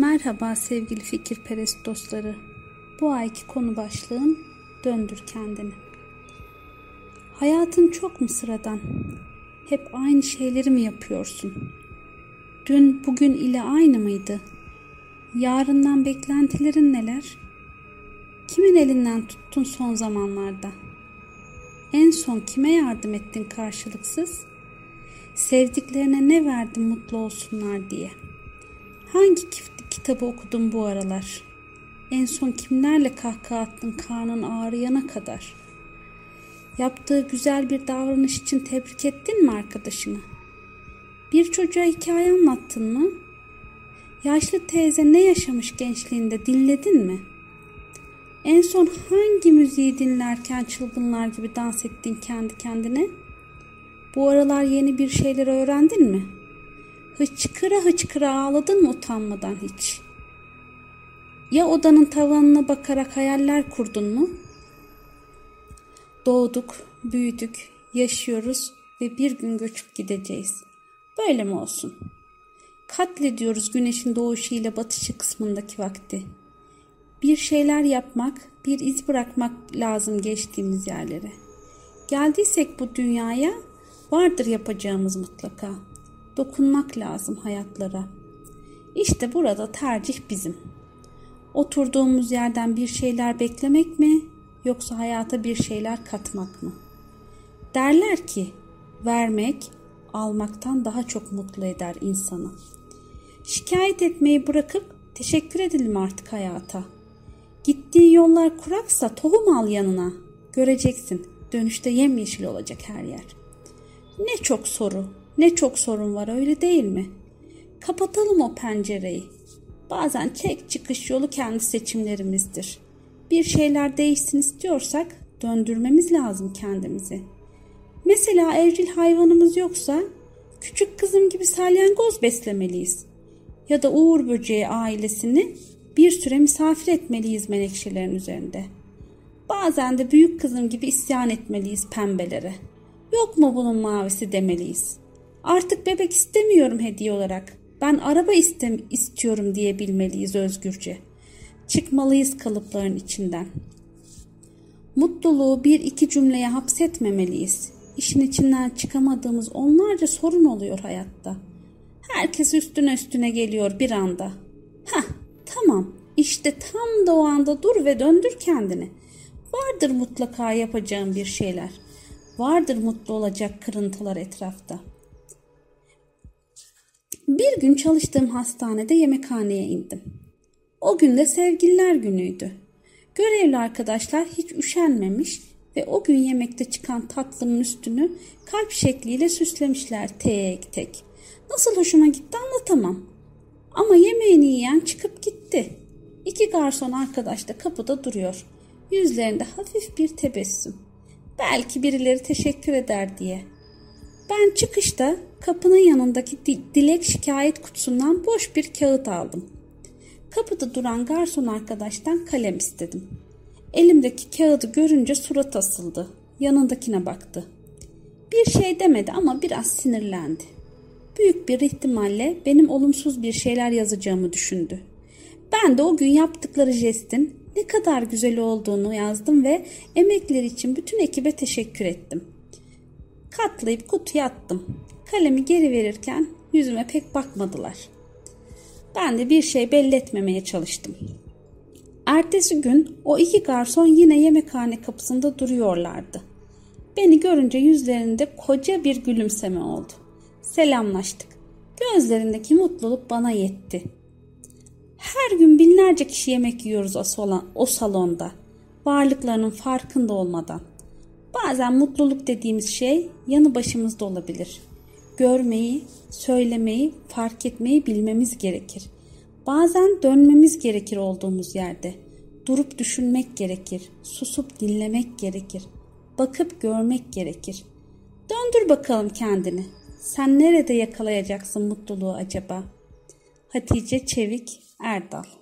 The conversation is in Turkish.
Merhaba sevgili fikirperest dostları. Bu ayki konu başlığım döndür kendini. Hayatın çok mu sıradan? Hep aynı şeyleri mi yapıyorsun? Dün bugün ile aynı mıydı? Yarından beklentilerin neler? Kimin elinden tuttun son zamanlarda? En son kime yardım ettin karşılıksız? Sevdiklerine ne verdin mutlu olsunlar diye? Hangi kitabı okudun bu aralar? En son kimlerle kahkaha attın karnın ağrıyana kadar? Yaptığı güzel bir davranış için tebrik ettin mi arkadaşını? Bir çocuğa hikaye anlattın mı? Yaşlı teyze ne yaşamış gençliğinde dinledin mi? En son hangi müziği dinlerken çılgınlar gibi dans ettin kendi kendine? Bu aralar yeni bir şeyler öğrendin mi? Hıçkıra hıçkıra ağladın mı utanmadan hiç? Ya odanın tavanına bakarak hayaller kurdun mu? Doğduk, büyüdük, yaşıyoruz ve bir gün göçüp gideceğiz. Böyle mi olsun? Katlediyoruz güneşin doğuşu ile batışı kısmındaki vakti. Bir şeyler yapmak, bir iz bırakmak lazım geçtiğimiz yerlere. Geldiysek bu dünyaya vardır yapacağımız mutlaka. Dokunmak lazım hayatlara. İşte burada tercih bizim. Oturduğumuz yerden bir şeyler beklemek mi yoksa hayata bir şeyler katmak mı? Derler ki vermek almaktan daha çok mutlu eder insanı. Şikayet etmeyi bırakıp teşekkür edelim artık hayata. Gittiği yollar kuraksa tohum al yanına. Göreceksin dönüşte yemyeşil olacak her yer. Ne çok soru, ne çok sorun var öyle değil mi? Kapatalım o pencereyi. Bazen tek çıkış yolu kendi seçimlerimizdir. Bir şeyler değişsin istiyorsak döndürmemiz lazım kendimizi. Mesela evcil hayvanımız yoksa küçük kızım gibi salyangoz beslemeliyiz. Ya da uğur böceği ailesini bir süre misafir etmeliyiz menekşelerin üzerinde. Bazen de büyük kızım gibi isyan etmeliyiz pembelere. Yok mu bunun mavisi demeliyiz. Artık bebek istemiyorum hediye olarak. Ben araba istem istiyorum diye bilmeliyiz özgürce. Çıkmalıyız kalıpların içinden. Mutluluğu bir iki cümleye hapsetmemeliyiz. İşin içinden çıkamadığımız onlarca sorun oluyor hayatta. Herkes üstüne üstüne geliyor bir anda. Hah tamam işte tam da o anda dur ve döndür kendini. Vardır mutlaka yapacağın bir şeyler. Vardır mutlu olacak kırıntılar etrafta. Bir gün çalıştığım hastanede yemekhaneye indim. O gün de sevgililer günüydü. Görevli arkadaşlar hiç üşenmemiş ve o gün yemekte çıkan tatlının üstünü kalp şekliyle süslemişler tek tek. Nasıl hoşuma gitti anlatamam. Ama yemeğini yiyen çıkıp gitti. İki garson arkadaş da kapıda duruyor. Yüzlerinde hafif bir tebessüm. Belki birileri teşekkür eder diye. Ben çıkışta kapının yanındaki dilek şikayet kutusundan boş bir kağıt aldım. Kapıda duran garson arkadaştan kalem istedim. Elimdeki kağıdı görünce surat asıldı. Yanındakine baktı. Bir şey demedi ama biraz sinirlendi. Büyük bir ihtimalle benim olumsuz bir şeyler yazacağımı düşündü. Ben de o gün yaptıkları jestin ne kadar güzel olduğunu yazdım ve emekleri için bütün ekibe teşekkür ettim. Katlayıp kutuya attım. Kalemi geri verirken yüzüme pek bakmadılar. Ben de bir şey belli etmemeye çalıştım. Ertesi gün o iki garson yine yemekhane kapısında duruyorlardı. Beni görünce yüzlerinde koca bir gülümseme oldu. Selamlaştık. Gözlerindeki mutluluk bana yetti. Her gün binlerce kişi yemek yiyoruz o, o salonda. Varlıklarının farkında olmadan. Bazen mutluluk dediğimiz şey yanı başımızda olabilir. Görmeyi, söylemeyi, fark etmeyi bilmemiz gerekir. Bazen dönmemiz gerekir olduğumuz yerde. Durup düşünmek gerekir. Susup dinlemek gerekir. Bakıp görmek gerekir. Döndür bakalım kendini. Sen nerede yakalayacaksın mutluluğu acaba? Hatice Çevik Erdal